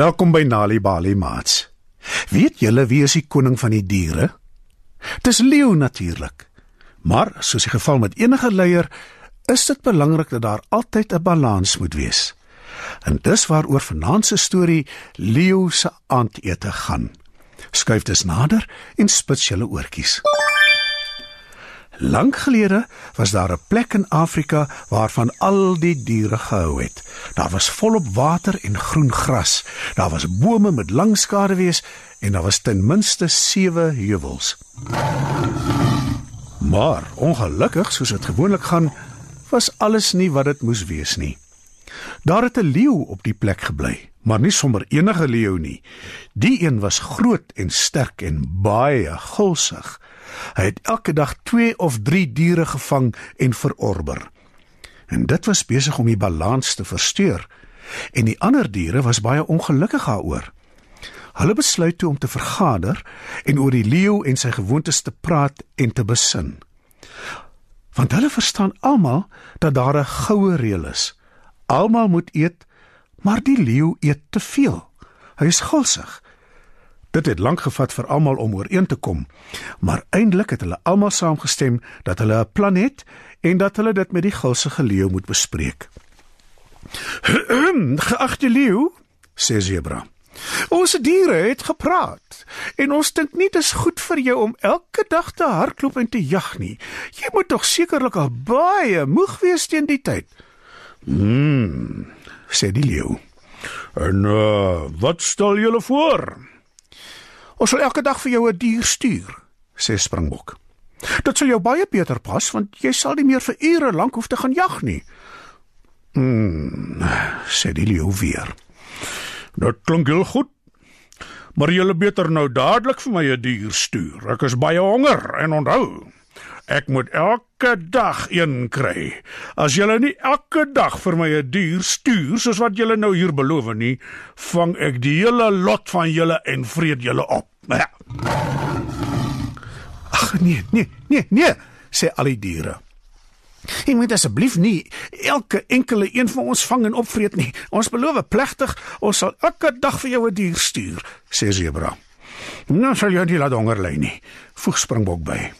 Welkom by Nali Bali Mats. Weet julle wie is die koning van die diere? Dis leeu natuurlik. Maar soos die geval met enige leier, is dit belangrik dat daar altyd 'n balans moet wees. En dis waaroor vanaand se storie Leeu se aandete gaan. Skuif dus nader en spits julle oortjies. Lank gelede was daar 'n plek in Afrika waarvan al die diere gehou het. Daar was volop water en groen gras. Daar was bome met lang skaduwees en daar was ten minste 7 heuwels. Maar ongelukkig, soos dit gewoonlik gaan, was alles nie wat dit moes wees nie. Daar het 'n leeu op die plek gebly, maar nie sommer enige leeu nie. Die een was groot en sterk en baie gulsig. Hy het elke dag 2 of 3 diere gevang en verorber. En dit was besig om die balans te versteur. En die ander diere was baie ongelukkig daaroor. Hulle besluit toe om te vergader en oor die leeu en sy gewoontes te praat en te besin. Want hulle verstaan almal dat daar 'n goue reël is. Almal moet eet, maar die leeu eet te veel. Hy is gulsig. Dit het lank gevat vir almal om ooreen te kom, maar eindelik het hulle almal saamgestem dat hulle 'n plan het en dat hulle dit met die gulsige leeu moet bespreek. "Geagte leeu," sê Zebra. "Ons diere het gepraat en ons dink nie dit is goed vir jou om elke dag te hardloop en te jag nie. Jy moet tog sekerlik al baie moeg wees teen die tyd." "Hm," sê die leeu. "En uh, wat stel julle voor?" Ons sal elke dag vir jou 'n dier stuur, sê Springbok. Dit sal jou baie beter pas want jy sal nie meer vir ure lank hoef te gaan jag nie. Mm, sê die leeu weer. Dit klink heel goed. Maar jy sal beter nou dadelik vir my 'n dier stuur. Ek is baie honger en onthou, ek moet elke dag een kry. As jy nie elke dag vir my 'n dier stuur soos wat jy nou hier beloof nie, vang ek die hele lot van julle en vreet julle op. Ja. Ag nee, nee, nee, nee, sê al die diere. Jy moet asseblief nie elke enkele een van ons vang en opvreet nie. Ons beloof plegtig ons sal elke dag vir jou 'n dier stuur, sê Zebra. Nou sal jy nie laat honger ly nie, voeg Springbok by.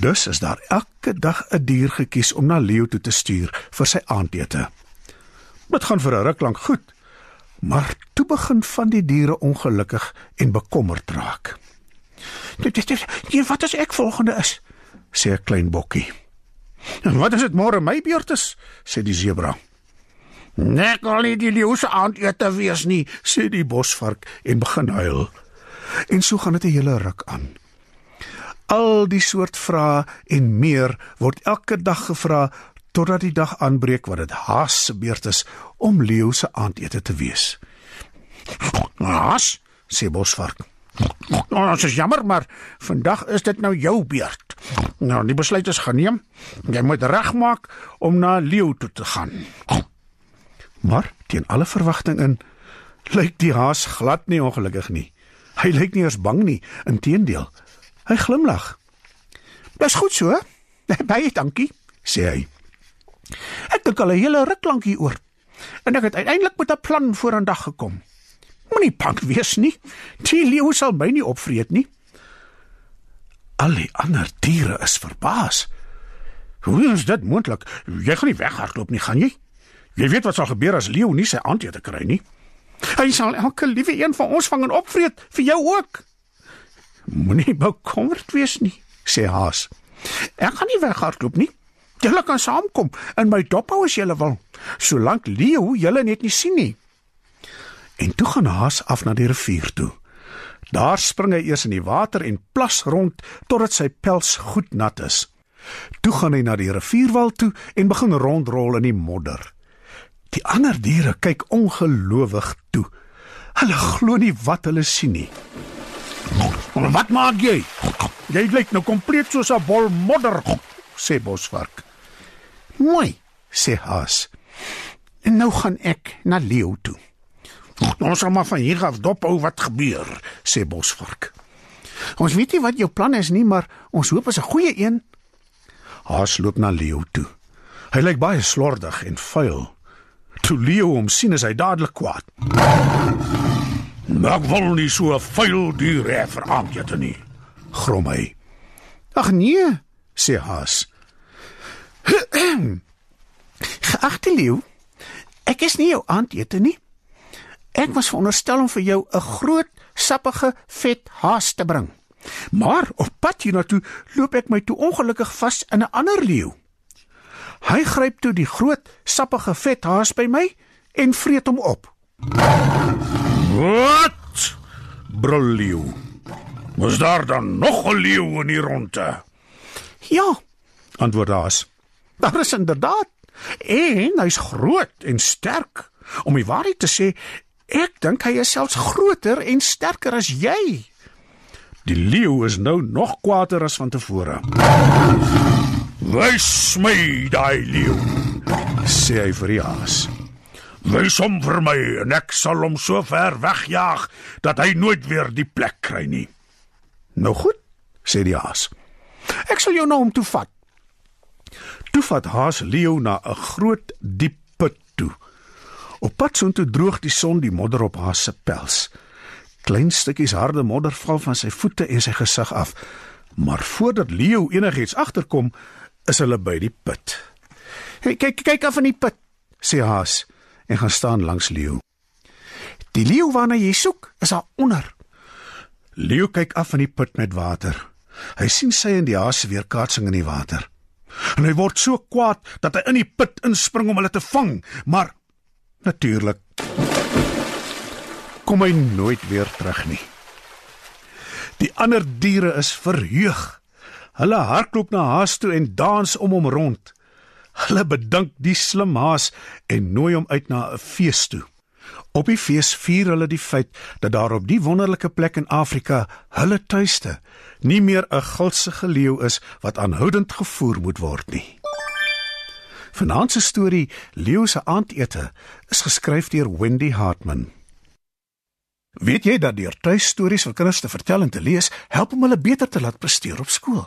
Dus is daar elke dag 'n dier gekies om na Leo toe te stuur vir sy aandete. Dit gaan vir 'n ruk lank goed. Maar toe begin van die diere ongelukkig en bekommerd raak. Dit wat as ek volgende is? sê 'n klein bokkie. En wat as dit môre my beurt is? sê die sebra. Nek al die leeu se aand eet te wees nie, sê die bosvark en begin huil. En so gaan dit 'n hele ruk aan. Al die soort vrae en meer word elke dag gevra totdat die dag aanbreek wat dit haas se beurt is om leeu se aandete te wees. Haas, sê bosvark. Ons is jammer, maar vandag is dit nou jou beurt. Nou, die besluit is geneem. Jy moet regmaak om na leeu toe te gaan. Maar teen alle verwagting in lyk die haas glad nie ongelukkig nie. Hy lyk nie eens bang nie, inteendeel. Hy glimlag. Dis goed so. Baie dankie, sê hy. Ek dink al 'n hele ruk lank hieroor. En ek het uiteindelik met 'n plan vorendag gekom. Moenie bang wees nie. Die leeu sal my nie opvreet nie. Al die ander diere is verbaas. Hoe is dit moontlik? Jy gaan nie weghardloop nie, gaan jy? Jy weet wat sal gebeur as leeu nie sy aandete kry nie. Hy sal elke liewe een van ons vang en opvreet, vir jou ook. Moenie bekommerd wees nie, sê Haas. Ek gaan nie weghardloop nie. Julle kan saamkom in my dophou as julle wil, solank leeu julle net nie sien nie. En toe gaan Haas af na die rivier toe. Daar spring hy eers in die water en plas rond totdat sy pels goed nat is. Toe gaan hy na die rivierwal toe en begin rondrol in die modder. Die ander diere kyk ongelowig toe. Hulle glo nie wat hulle sien nie. "Wat maak jy? Jy lyk nou kompleet soos 'n bol modder," sê Bosvark. Mooi, sê Haas. En nou gaan ek na Leo toe. Ons sal maar van hier af dop hou wat gebeur, sê Bosvark. Ons weet nie wat jou plan is nie, maar ons hoop is 'n goeie een. Haas loop na Leo toe. Hy lyk baie slordig en vuil. Toe Leo hom sien, is hy dadelik kwaad. "Maak wil nie so 'n vuil dier hê vir aandete nie," grom hy. Ag nee, sê Haas. Geagte leeu, ek is nie jou aandete nie. Ek was veronderstel om vir jou 'n groot, sappige, vet haas te bring. Maar op pad hiernatoe loop ek my toe ongelukkig vas in 'n ander leeu. Hy gryp toe die groot, sappige vet haas by my en vreet hom op. "Wat?" brul Leo. "Was daar dan nog 'n leeu in die ronde?" Ja, antwoord Haas. daar is inderdaad. En hy's groot en sterk. Om die waarheid te sê, ek dink hy is selfs groter en sterker as jy. Die leeu is nou nog kwaader as van tevore. "Wys my daai leeu," sê hy vir die haas. "Wys hom vir my en ek sal hom so ver wegjaag dat hy nooit weer die plek kry nie." Nou goed, sê die haas. Ek sal jou na hom toe vat. Toe vat Haas Leo na 'n groot diep put toe. Op pad soontoe droog die son die modder op Haas se pels. Klein stukkies harde modder val van sy voete en sy gesig af. Maar voordat Leo enigiets agterkom, is hulle by die put. Hey, kyk kyk af in die put, sê Haas en gaan staan langs Leo. Die leeu waarna jy soek, is daar onder. Leo kyk af in die put met water. Hy sien sy en die haas weer kaatsing in die water. En hy word so kwaad dat hy in die put inspring om hulle te vang, maar natuurlik kom hy nooit weer terug nie. Die ander diere is verheug. Hulle hardloop na Haas toe en dans om hom rond. Hulle bedank die slim Haas en nooi hom uit na 'n fees toe. Op die fees vier hulle die feit dat daar op die wonderlike plek in Afrika, hulle tuiste, nie meer 'n gulsige leeu is wat aanhoudend gevoer moet word nie. Vanaand se storie, Leeu se aandete, is geskryf deur Wendy Hartman. Weet jy dat deur tuistories vir kinders te vertel en te lees, help om hulle beter te laat presteer op skool?